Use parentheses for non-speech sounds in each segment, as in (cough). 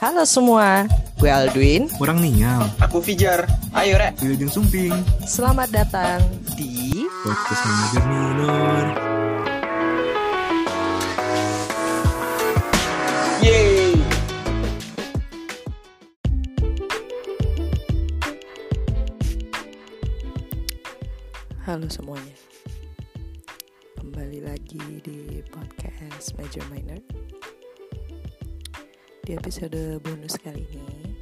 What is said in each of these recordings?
Halo semua, gue Aldwin. Kurang niam. Aku Fijar. Ayo, Rek. Wilujeng Sumping. Selamat datang di Podcast Manajer Minor. Yeay. Halo semuanya. Kembali lagi di podcast Major Minor. Di episode bonus kali ini,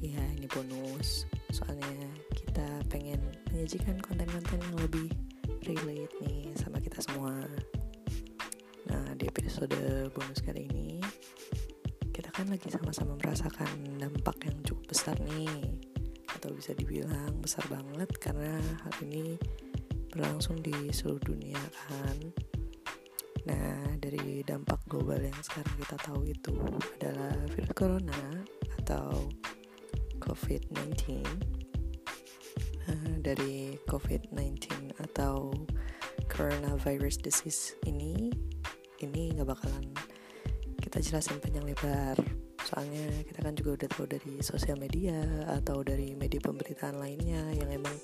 ya ini bonus. Soalnya kita pengen menyajikan konten-konten yang lebih relate nih sama kita semua. Nah, di episode bonus kali ini, kita kan lagi sama-sama merasakan dampak yang cukup besar nih atau bisa dibilang besar banget karena hal ini berlangsung di seluruh dunia kan nah dari dampak global yang sekarang kita tahu itu adalah virus corona atau COVID-19 Nah, dari COVID-19 atau coronavirus disease ini ini nggak bakalan kita jelasin panjang lebar. Soalnya kita kan juga udah tahu dari sosial media atau dari media pemberitaan lainnya yang emang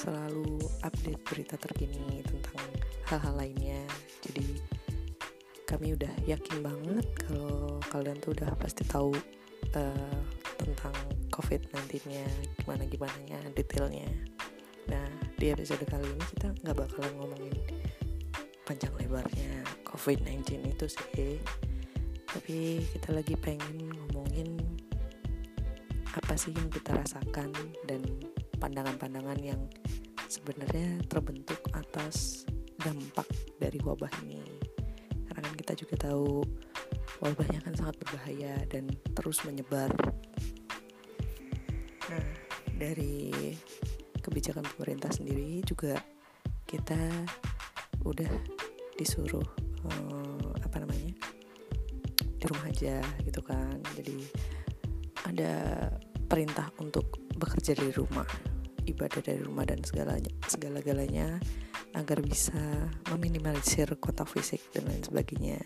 selalu update berita terkini tentang hal-hal lainnya kami udah yakin banget kalau kalian tuh udah pasti tahu uh, tentang COVID-19 nya gimana gimana nya detailnya. Nah di episode kali ini kita nggak bakalan ngomongin panjang lebarnya COVID-19 itu sih. Tapi kita lagi pengen ngomongin apa sih yang kita rasakan dan pandangan-pandangan yang sebenarnya terbentuk atas dampak dari wabah ini kita juga tahu wabahnya kan sangat berbahaya dan terus menyebar. Nah dari kebijakan pemerintah sendiri juga kita udah disuruh uh, apa namanya di rumah aja gitu kan. Jadi ada perintah untuk bekerja dari rumah ibadah dari rumah dan segalanya segala galanya agar bisa meminimalisir kontak fisik dan lain sebagainya.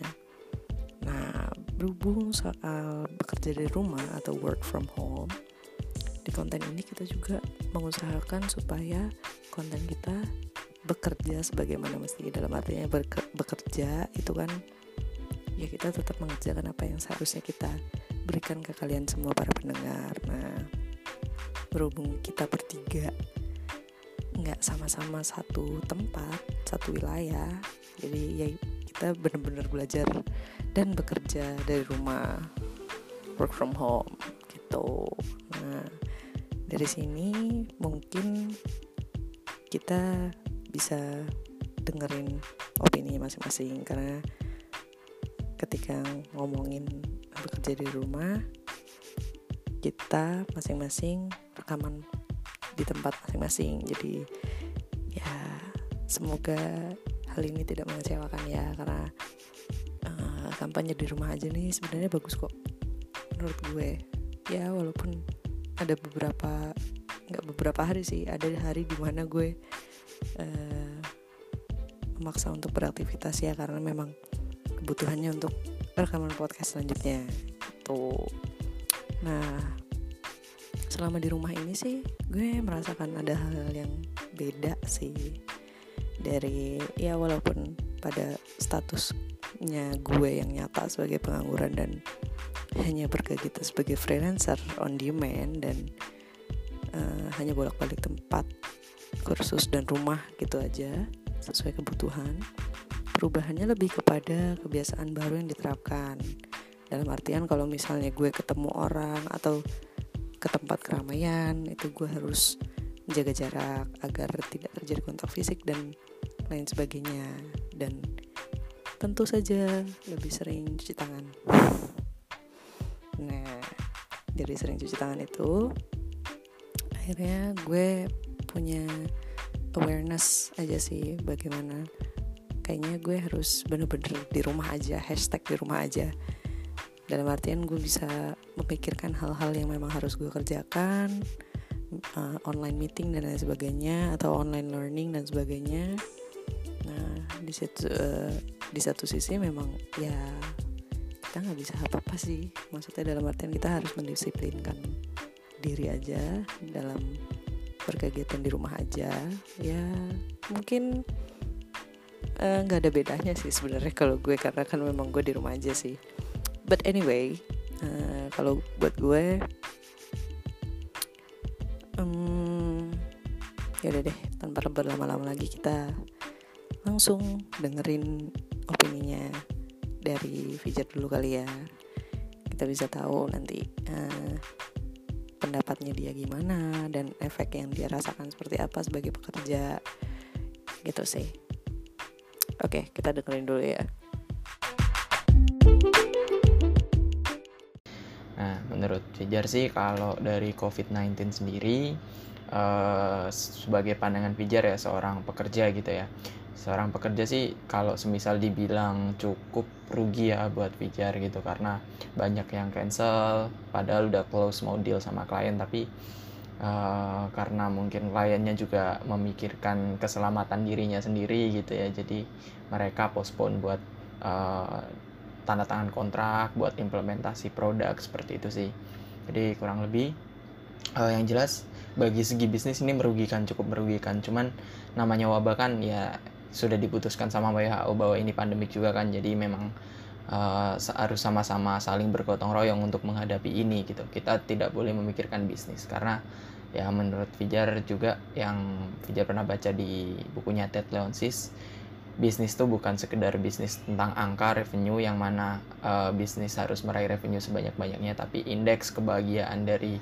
Nah berhubung soal bekerja dari rumah atau work from home di konten ini kita juga mengusahakan supaya konten kita bekerja sebagaimana mesti dalam artinya bekerja itu kan ya kita tetap mengerjakan apa yang seharusnya kita berikan ke kalian semua para pendengar. Nah berhubung kita bertiga nggak sama-sama satu tempat satu wilayah. Jadi ya kita benar-benar belajar dan bekerja dari rumah work from home gitu. Nah dari sini mungkin kita bisa dengerin opini masing-masing. Karena ketika ngomongin bekerja di rumah kita masing-masing rekaman di tempat masing-masing. Jadi ya semoga hal ini tidak mengecewakan ya karena uh, kampanye di rumah aja nih sebenarnya bagus kok menurut gue. Ya walaupun ada beberapa nggak beberapa hari sih ada hari di mana gue uh, memaksa untuk beraktivitas ya karena memang kebutuhannya untuk rekaman podcast selanjutnya. Tuh nah selama di rumah ini sih gue merasakan ada hal yang beda sih. Dari ya walaupun pada statusnya gue yang nyata sebagai pengangguran dan hanya berkegiatan sebagai freelancer on demand dan uh, hanya bolak-balik tempat kursus dan rumah gitu aja sesuai kebutuhan perubahannya lebih kepada kebiasaan baru yang diterapkan. Dalam artian kalau misalnya gue ketemu orang atau ke tempat keramaian itu gue harus menjaga jarak agar tidak terjadi kontak fisik dan lain sebagainya. Dan tentu saja lebih sering cuci tangan. Nah dari sering cuci tangan itu akhirnya gue punya awareness aja sih bagaimana kayaknya gue harus bener-bener di rumah aja hashtag di rumah aja. Dalam artian gue bisa memikirkan hal-hal yang memang harus gue kerjakan uh, online meeting dan lain sebagainya atau online learning dan sebagainya. Nah di situ uh, di satu sisi memang ya kita nggak bisa apa-apa sih. Maksudnya dalam artian kita harus mendisiplinkan diri aja dalam berkegiatan di rumah aja. Ya mungkin eh, nggak uh, ada bedanya sih sebenarnya kalau gue karena kan memang gue di rumah aja sih. But anyway uh, kalau buat gue um, ya udah deh tanpa berlama-lama lagi kita langsung dengerin opininya dari Fijar dulu kali ya. Kita bisa tahu nanti uh, pendapatnya dia gimana dan efek yang dia rasakan seperti apa sebagai pekerja gitu sih. Oke kita dengerin dulu ya menurut Fijar sih kalau dari COVID-19 sendiri uh, sebagai pandangan Fijar ya seorang pekerja gitu ya. Seorang pekerja sih kalau semisal dibilang cukup rugi ya buat Pijar gitu karena banyak yang cancel padahal udah close mau deal sama klien tapi uh, karena mungkin kliennya juga memikirkan keselamatan dirinya sendiri gitu ya. Jadi mereka postpone buat uh, tanda tangan kontrak buat implementasi produk seperti itu sih. Jadi kurang lebih uh, yang jelas bagi segi bisnis ini merugikan cukup merugikan. Cuman namanya wabah kan ya sudah diputuskan sama WHO bahwa ini pandemik juga kan. Jadi memang uh, harus sama-sama saling bergotong royong untuk menghadapi ini gitu. Kita tidak boleh memikirkan bisnis karena ya menurut Fijar juga yang Fijar pernah baca di bukunya Ted Leonsis bisnis itu bukan sekedar bisnis tentang angka revenue yang mana uh, bisnis harus meraih revenue sebanyak-banyaknya tapi indeks kebahagiaan dari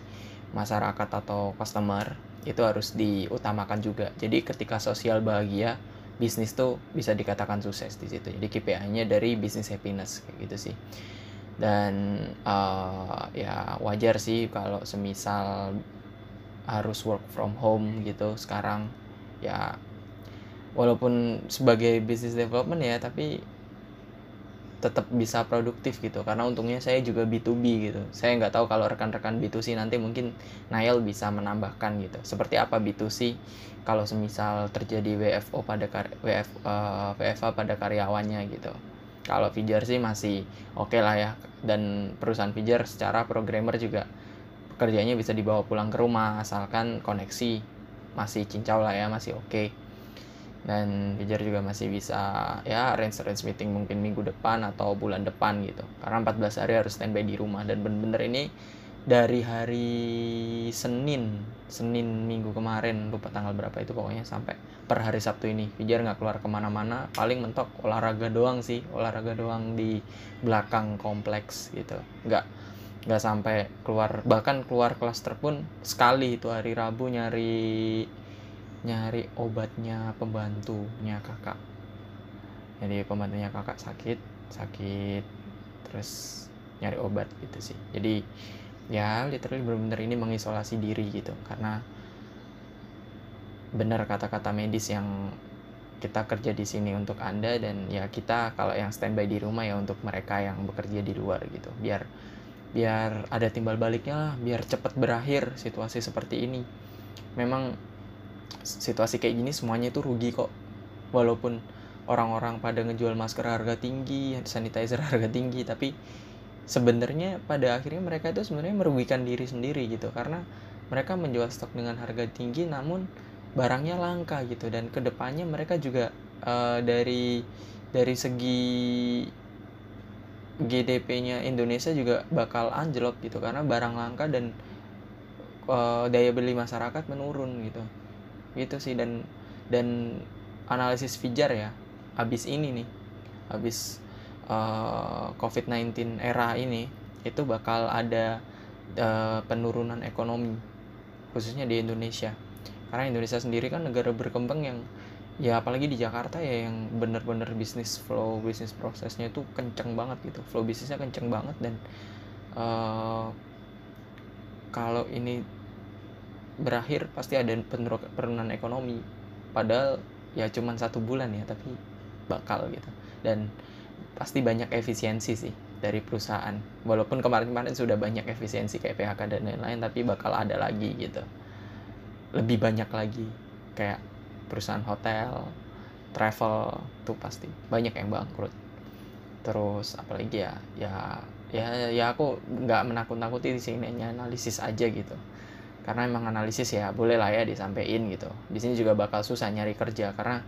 masyarakat atau customer itu harus diutamakan juga jadi ketika sosial bahagia bisnis tuh bisa dikatakan sukses di situ. Jadi KPI-nya dari bisnis happiness kayak gitu sih. Dan uh, ya wajar sih kalau semisal harus work from home gitu sekarang ya walaupun sebagai business development ya tapi tetap bisa produktif gitu. Karena untungnya saya juga B2B gitu. Saya nggak tahu kalau rekan-rekan B2C nanti mungkin Nail bisa menambahkan gitu. Seperti apa B2C kalau semisal terjadi WFO pada WF, uh, eh, WFA pada karyawannya gitu. Kalau Fijar sih masih oke okay lah ya. Dan perusahaan Fijar secara programmer juga pekerjaannya bisa dibawa pulang ke rumah asalkan koneksi masih cincau lah ya masih oke. okay dan Pijar juga masih bisa ya range range meeting mungkin minggu depan atau bulan depan gitu. Karena 14 hari harus standby di rumah. Dan bener-bener ini dari hari Senin Senin minggu kemarin lupa tanggal berapa itu pokoknya sampai per hari Sabtu ini. Pijar nggak keluar ke mana-mana paling mentok olahraga doang sih. Olahraga doang di belakang kompleks gitu. Nggak nggak sampai keluar. Bahkan keluar klaster pun sekali itu hari Rabu nyari nyari obatnya pembantunya kakak. Jadi pembantunya kakak sakit sakit terus nyari obat gitu sih. Jadi ya literally benar-benar ini mengisolasi diri gitu. Karena benar kata-kata medis yang kita kerja di sini untuk anda dan ya kita kalau yang standby di rumah ya untuk mereka yang bekerja di luar gitu. Biar biar ada timbal baliknya lah biar cepat berakhir situasi seperti ini. Memang situasi kayak gini semuanya itu rugi kok. Walaupun orang-orang pada ngejual masker harga tinggi sanitizer (laughs) harga tinggi tapi sebenarnya pada akhirnya mereka itu sebenarnya merugikan diri sendiri gitu. Karena mereka menjual stok dengan harga tinggi namun barangnya langka gitu. Dan ke depannya mereka juga uh, dari dari segi GDP-nya Indonesia juga bakal anjlok gitu. Karena barang langka dan uh, daya beli masyarakat menurun gitu gitu sih dan dan analisis Fijar ya abis ini nih abis uh, eh, COVID-19 era ini itu bakal ada uh, penurunan ekonomi khususnya di Indonesia. Karena Indonesia sendiri kan negara berkembang yang ya apalagi di Jakarta ya yang bener-bener bisnis flow bisnis prosesnya itu kenceng banget gitu. Flow bisnisnya kenceng banget dan uh, kalau ini berakhir pasti ada penurunan ekonomi. Padahal ya cuman satu bulan ya tapi bakal gitu. Dan pasti banyak efisiensi sih dari perusahaan. Walaupun kemarin-kemarin sudah banyak efisiensi kayak PHK dan lain-lain tapi bakal ada lagi gitu. Lebih banyak lagi kayak perusahaan hotel travel tuh pasti. Banyak yang bangkrut. Terus apalagi ya ya ya ya aku nggak menakut-nakuti di sini hanya analisis aja gitu karena emang analisis ya boleh lah ya disampaikan gitu. Di sini juga bakal susah nyari kerja karena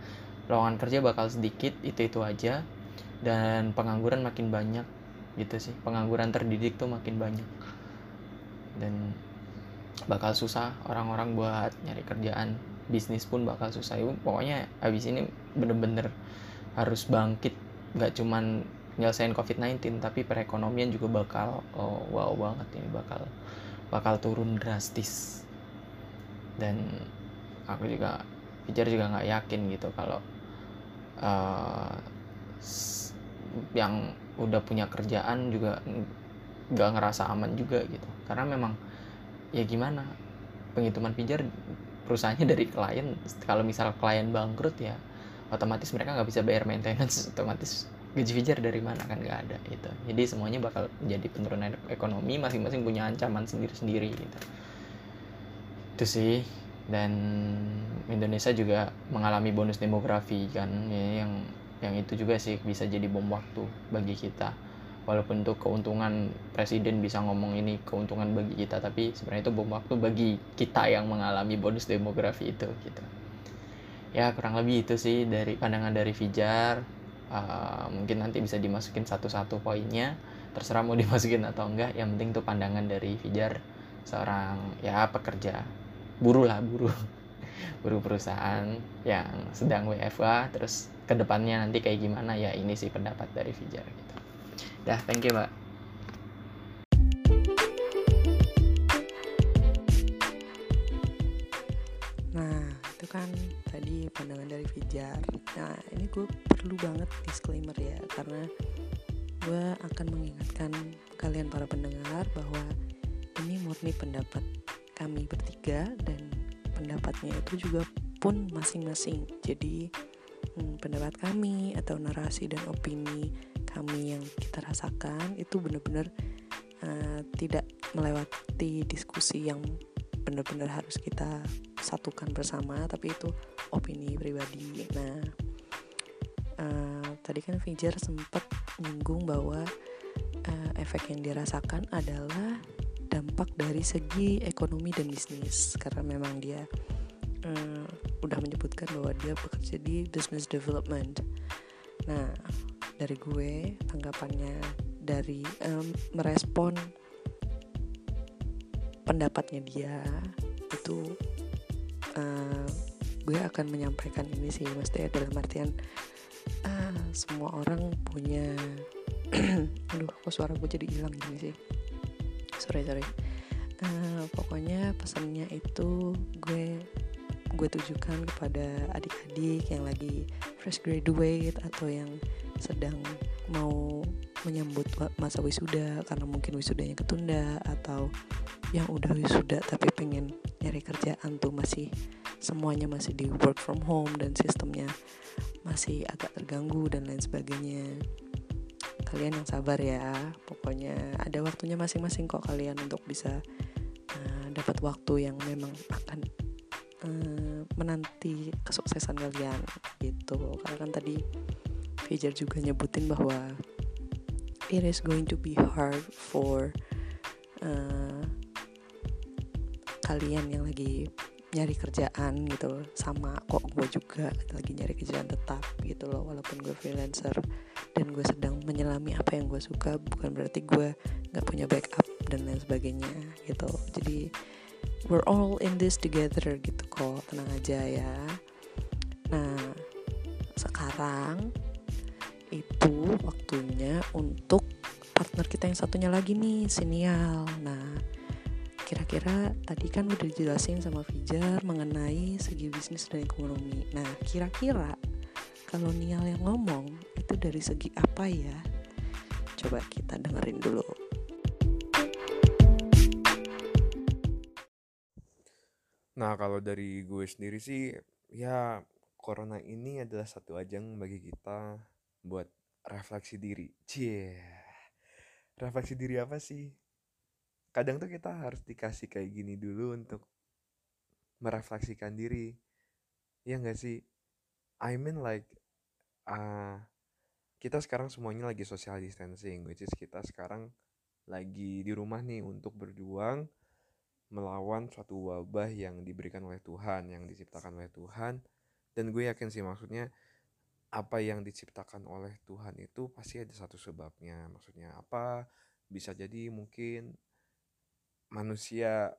lowongan kerja bakal sedikit itu itu aja. Dan pengangguran makin banyak gitu sih. Pengangguran terdidik tuh makin banyak. Dan bakal susah orang-orang buat nyari kerjaan. Bisnis pun bakal susah. Ibu, pokoknya abis ini bener-bener harus bangkit. Nggak cuman nyelesain COVID-19 tapi perekonomian juga bakal oh, wow banget ini bakal bakal turun drastis. Dan aku juga Pijar juga nggak yakin gitu kalau uh, yang udah punya kerjaan juga nggak ngerasa aman juga gitu. Karena memang ya gimana penghitungan pijar perusahaannya dari klien kalau misal klien bangkrut ya otomatis mereka nggak bisa bayar maintenance otomatis gaji pijar dari mana kan nggak ada gitu. Jadi semuanya bakal jadi penurunan ekonomi masing-masing punya ancaman sendiri-sendiri gitu. Itu sih. Dan Indonesia juga mengalami bonus demografi kan ya, yang yang itu juga sih bisa jadi bom waktu bagi kita. Walaupun untuk keuntungan presiden bisa ngomong ini keuntungan bagi kita tapi sebenarnya itu bom waktu bagi kita yang mengalami bonus demografi itu gitu. Ya kurang lebih itu sih dari pandangan dari Fijar uh, mungkin nanti bisa dimasukin satu-satu poinnya. Terserah mau (laughs) dimasukin atau enggak yang penting tuh pandangan dari Fijar seorang ya pekerja buruh lah buruh. (laughs) Buruh perusahaan yang sedang WFA terus ke depannya nanti kayak gimana ya ini sih pendapat dari Fijar gitu. Dah thank you mbak Nah, itu kan pandangan dari Fijar. Nah, ini gue perlu banget disclaimer ya, karena gue akan mengingatkan kalian para pendengar bahwa ini murni pendapat kami bertiga dan pendapatnya itu juga pun masing-masing. Jadi hmm, pendapat kami atau narasi dan opini kami yang kita rasakan itu benar-benar uh, tidak melewati diskusi yang benar-benar harus kita satukan bersama tapi itu opini pribadi. Nah uh, tadi kan Fijar sempat nyinggung bahwa uh, efek yang dirasakan adalah dampak dari segi ekonomi dan bisnis. Karena memang dia uh, udah menyebutkan bahwa dia bekerja di business development. Nah dari gue tanggapannya dari um, merespon pendapatnya dia itu uh, gue akan menyampaikan ini sih maksudnya dalam artian uh, semua orang punya (clears throat) aduh kok suara gue jadi hilang gini sih? Sorry sorry. Uh, pokoknya pesannya itu gue gue tujukan kepada adik-adik yang lagi fresh graduate atau yang sedang mau menyambut masa wisuda karena mungkin wisudanya ketunda atau yang udah wisuda tapi pengen nyari kerjaan tuh masih semuanya masih di work from home dan sistemnya masih agak terganggu dan lain sebagainya. Kalian yang sabar ya pokoknya ada waktunya masing-masing kok kalian untuk bisa uh, dapat waktu yang memang akan uh, menanti kesuksesan kalian gitu. Karena kan tadi Fajar juga nyebutin bahwa it is going to be hard for uh, kalian yang lagi nyari kerjaan gitu sama kok gue juga lagi nyari kerjaan tetap gitu loh walaupun gue freelancer dan gue sedang menyelami apa yang gue suka bukan berarti gue nggak punya backup dan lain sebagainya gitu. Jadi we're all in this together gitu kok tenang aja ya. Nah sekarang itu waktunya untuk partner kita yang satunya lagi nih Sinial nah kira-kira tadi kan udah dijelasin sama Fijar mengenai segi bisnis dan ekonomi nah kira-kira kalau Nial yang ngomong itu dari segi apa ya coba kita dengerin dulu Nah, kalau dari gue sendiri sih, ya corona ini adalah satu ajang bagi kita buat refleksi diri. Cie, refleksi diri apa sih? Kadang tuh kita harus dikasih kayak gini dulu untuk merefleksikan diri. Ya nggak sih? I mean like, uh, kita sekarang semuanya lagi social distancing which is kita sekarang lagi di rumah nih untuk berjuang melawan suatu wabah yang diberikan oleh Tuhan yang diciptakan oleh Tuhan dan gue yakin sih maksudnya apa yang diciptakan oleh Tuhan itu pasti ada satu sebabnya maksudnya apa bisa jadi mungkin manusia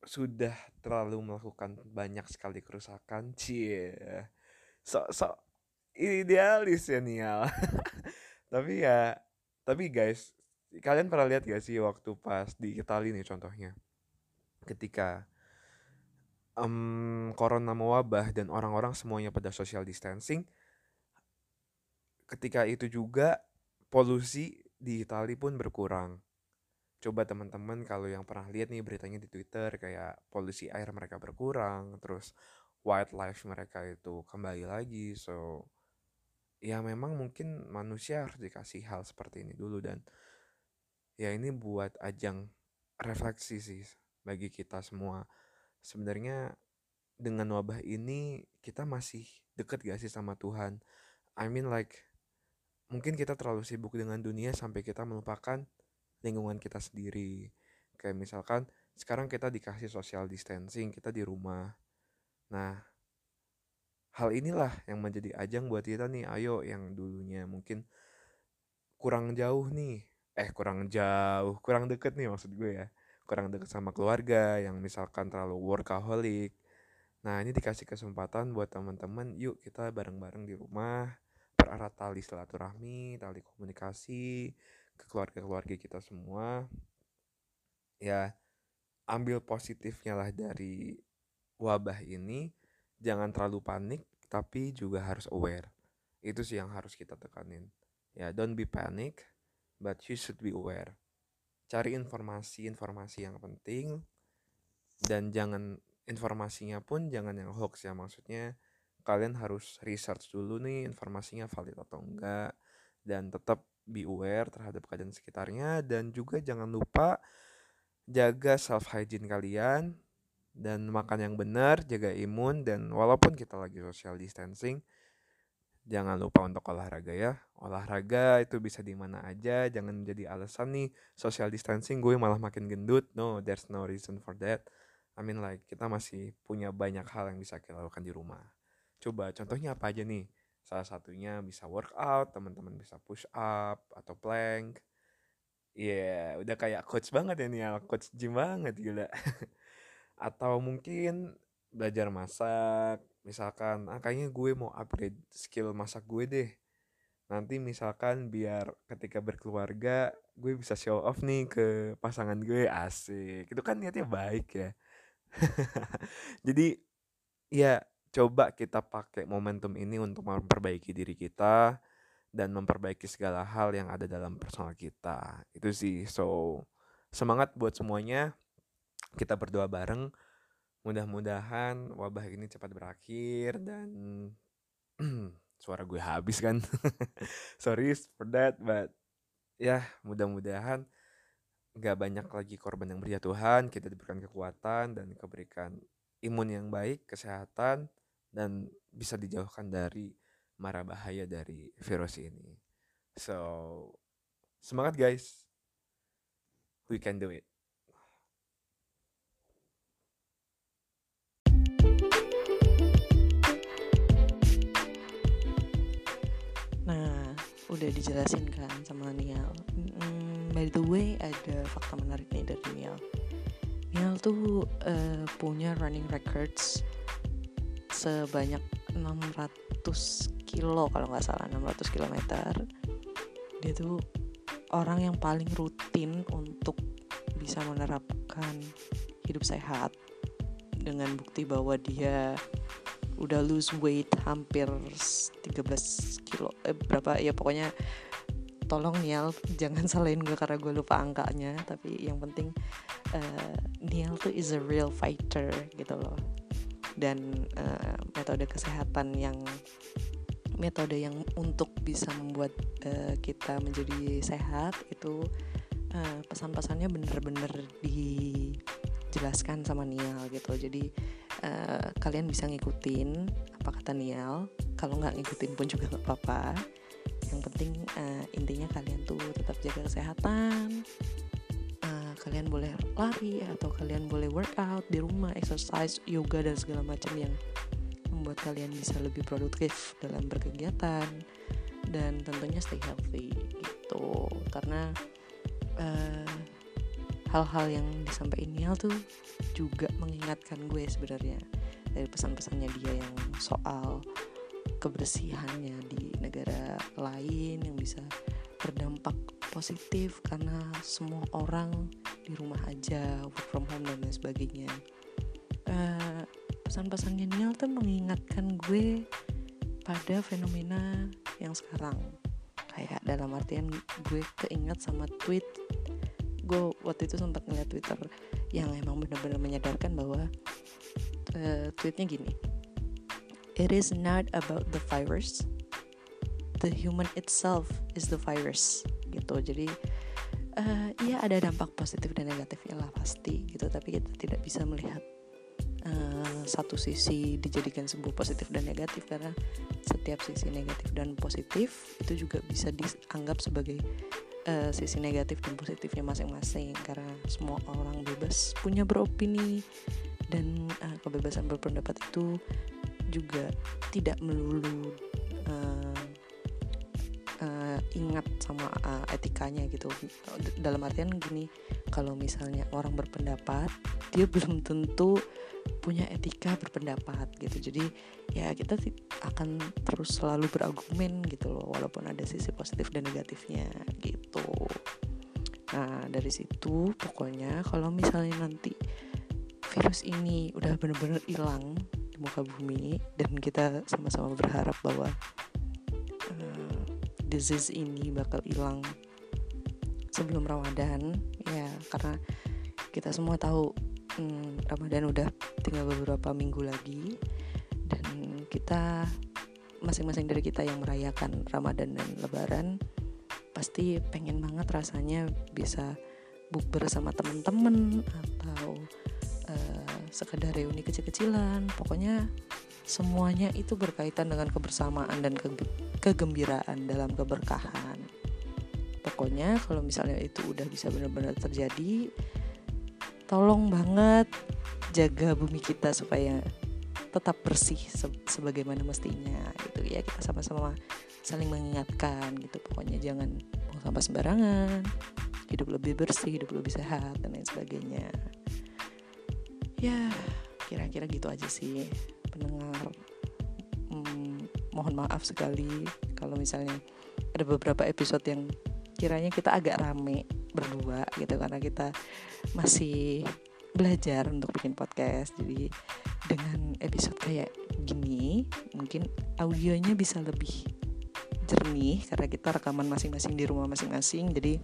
sudah terlalu melakukan banyak sekali kerusakan cie. So so idealis ya Nial. (laughs) Tapi ya tapi guys kalian pernah lihat gak sih waktu pas di Italia nih contohnya? Ketika um, corona mewabah dan orang-orang semuanya pada social distancing ketika itu juga polusi di Italia pun berkurang coba teman-teman kalau yang pernah lihat nih beritanya di Twitter kayak polusi air mereka berkurang terus wildlife mereka itu kembali lagi. So ya memang mungkin manusia harus dikasih hal seperti ini dulu dan ya ini buat ajang refleksi sih bagi kita semua. Sebenarnya dengan wabah ini kita masih deket gak sih sama Tuhan? I mean like mungkin kita terlalu sibuk dengan dunia sampai kita melupakan lingkungan kita sendiri. Kayak misalkan sekarang kita dikasih social distancing kita di rumah. Nah hal inilah yang menjadi ajang buat kita nih. Ayo yang dulunya mungkin kurang jauh nih. Eh kurang jauh kurang deket nih maksud gue ya. Kurang deket sama keluarga yang misalkan terlalu workaholic. Nah ini dikasih kesempatan buat teman-teman yuk kita bareng-bareng di rumah pererat tali silaturahmi tali komunikasi ke keluarga-keluarga kita semua ya ambil positifnya lah dari wabah ini. Jangan terlalu panik tapi juga harus aware. Itu sih yang harus kita tekanin. Ya don't be panic but you should be aware. Cari informasi-informasi yang penting dan jangan informasinya pun jangan yang hoax ya. Maksudnya kalian harus research dulu nih informasinya valid atau enggak dan tetap be aware terhadap keadaan sekitarnya dan juga jangan lupa jaga self hygiene kalian dan makan yang benar, jaga imun dan walaupun kita lagi social distancing jangan lupa untuk olahraga ya. Olahraga itu bisa di mana aja, jangan jadi alasan nih social distancing gue malah makin gendut. No, there's no reason for that. I mean like kita masih punya banyak hal yang bisa kita lakukan di rumah. Coba contohnya apa aja nih? Salah satunya bisa workout, teman-teman bisa push up atau plank. Iya, yeah, udah kayak coach banget ya nih, coach gym banget gila. (laughs) atau mungkin belajar masak, misalkan, ah kayaknya gue mau upgrade skill masak gue deh. Nanti misalkan biar ketika berkeluarga gue bisa show off nih ke pasangan gue asik. Itu kan niatnya baik ya. (laughs) Jadi ya coba kita pakai momentum ini untuk memperbaiki diri kita dan memperbaiki segala hal yang ada dalam personal kita. Itu sih. So, semangat buat semuanya. Kita berdoa bareng. Mudah-mudahan wabah ini cepat berakhir dan (clears throat) suara gue habis kan. (laughs) Sorry for that, but ya mudah-mudahan gak banyak lagi korban yang berjatuhan, kita diberikan kekuatan dan keberikan imun yang baik, kesehatan, dan bisa dijauhkan dari mara bahaya dari virus ini. So, semangat guys. We can do it. Nah, udah dijelasin kan sama Nial. Hmm, by the way, ada fakta menarik nih dari Nial. Nial tuh uh, punya running records sebanyak 600 kilo kalau nggak salah 600 km dia tuh orang yang paling rutin untuk bisa menerapkan hidup sehat dengan bukti bahwa dia udah lose weight hampir 13 kilo. Eh, berapa? Ya pokoknya tolong Nial jangan (laughs) salahin gue karena gue lupa angkanya tapi yang penting uh, Nial tuh is a real fighter gitu loh dan uh, metode kesehatan yang metode yang untuk bisa membuat uh, kita menjadi sehat itu uh, pesan-pesannya bener-bener dijelaskan sama Nial gitu. Jadi uh, kalian bisa ngikutin apa kata Nial. Kalau nggak ngikutin pun juga nggak apa-apa. Yang penting uh, intinya kalian tuh tetap jaga kesehatan kalian boleh lari atau kalian boleh workout di rumah exercise yoga dan segala macam yang membuat kalian bisa lebih produktif dalam berkegiatan dan tentunya stay healthy gitu. Karena uh, hal-hal yang disampaikan Nial tuh juga mengingatkan gue sebenarnya dari pesan-pesannya dia yang soal kebersihannya di negara lain yang bisa berdampak positif karena semua orang di rumah aja work from home dan lain sebagainya. Uh, pesan-pesannya Nial tuh mengingatkan gue pada fenomena yang sekarang. Kayak dalam artian gue keinget sama tweet. Gue waktu itu sempat ngeliat Twitter yang emang benar-benar menyadarkan bahwa uh, tweetnya gini. It is not about the virus. The human itself is the virus gitu. Jadi uh, ya ada dampak positif dan negatifnya lah pasti gitu. Tapi kita tidak bisa melihat uh, satu sisi dijadikan sebuah positif dan negatif. Karena setiap sisi negatif dan positif itu juga bisa dianggap sebagai uh, sisi negatif dan positifnya masing-masing. Karena semua orang bebas punya beropini dan uh, kebebasan berpendapat itu juga tidak melulu uh, ingat sama uh, etikanya gitu. Dalam artian gini kalau misalnya orang berpendapat dia (laughs) belum tentu punya etika berpendapat gitu. Jadi ya kita akan terus selalu berargumen gitu loh walaupun ada sisi positif dan negatifnya gitu. Nah dari situ pokoknya kalau misalnya nanti virus ini udah bener-bener hilang di muka bumi dan kita sama-sama berharap bahwa disease ini bakal hilang sebelum Ramadan. Ya karena kita semua tahu hmm, Ramadan udah tinggal beberapa minggu lagi dan kita masing-masing dari kita yang merayakan Ramadan dan Lebaran pasti pengen banget rasanya bisa bukber sama temen-temen atau uh, sekedar reuni kecil-kecilan. Pokoknya semuanya itu berkaitan dengan kebersamaan dan ke kegembiraan dalam keberkahan. Pokoknya kalau misalnya itu udah bisa benar-benar terjadi tolong banget jaga bumi kita supaya tetap bersih se sebagaimana mestinya gitu. Ya kita sama-sama saling mengingatkan gitu. Pokoknya jangan buang sampah sembarangan. Hidup lebih bersih hidup lebih sehat dan lain sebagainya. Ya kira-kira gitu aja sih pendengar hmm, mohon maaf sekali kalau misalnya ada beberapa episode yang kiranya kita agak rame berdua gitu karena kita masih belajar untuk bikin podcast. Jadi dengan episode kayak gini mungkin audionya bisa lebih jernih karena kita rekaman masing-masing di rumah masing-masing jadi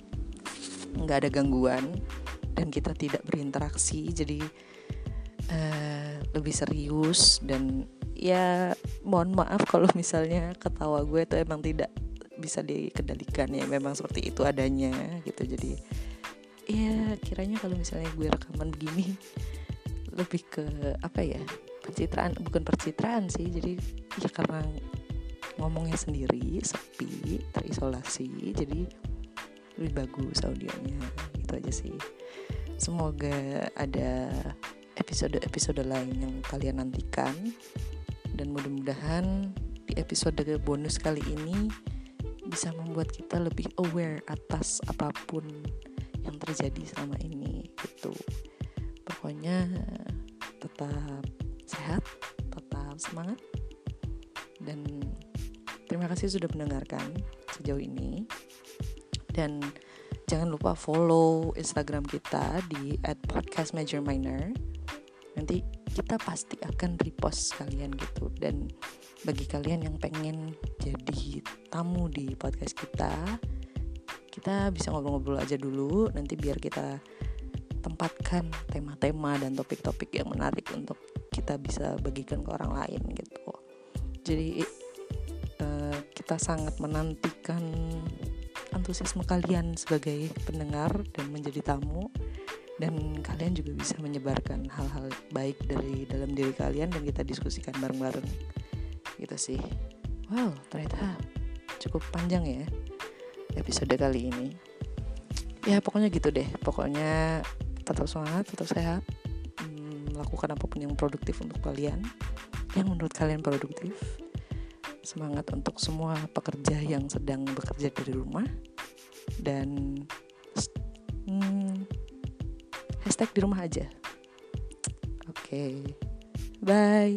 nggak ada gangguan dan kita tidak berinteraksi. Jadi uh, lebih serius dan ya mohon maaf kalau misalnya ketawa gue itu emang tidak bisa dikendalikan ya memang seperti itu adanya gitu. Jadi ya kiranya kalau misalnya gue rekaman begini lebih ke apa ya pencitraan bukan percitraan sih jadi ya karena ngomongnya sendiri sepi terisolasi jadi lebih bagus audionya gitu aja sih. Semoga ada episode-episode lain yang kalian nantikan. Dan mudah-mudahan di episode bonus kali ini bisa membuat kita lebih aware atas apa pun yang terjadi selama ini gitu. Pokoknya tetap sehat tetap semangat. Dan terima kasih sudah mendengarkan sejauh ini. Dan jangan lupa follow Instagram kita di @podcastmajorminor nanti kita pasti akan repost kalian gitu. Dan bagi kalian yang pengen jadi tamu di podcast kita kita bisa ngobrol-ngobrol aja dulu. Nanti biar kita tempatkan tema-tema dan topik-topik yang menarik untuk kita bisa bagikan ke orang lain gitu. Jadi uh, kita sangat menantikan antusiasme kalian sebagai pendengar dan menjadi tamu dan kalian juga bisa menyebarkan hal-hal baik dari dalam diri kalian dan kita diskusikan bareng-bareng. Gitu sih. Wow ternyata cukup panjang ya episode kali ini. Ya pokoknya gitu deh. Pokoknya tetap semangat tetap sehat. Hmm, apa pun yang produktif untuk kalian yang menurut kalian produktif. Semangat untuk semua pekerja yang sedang bekerja dari rumah. Dan hashtag di rumah aja oke okay. bye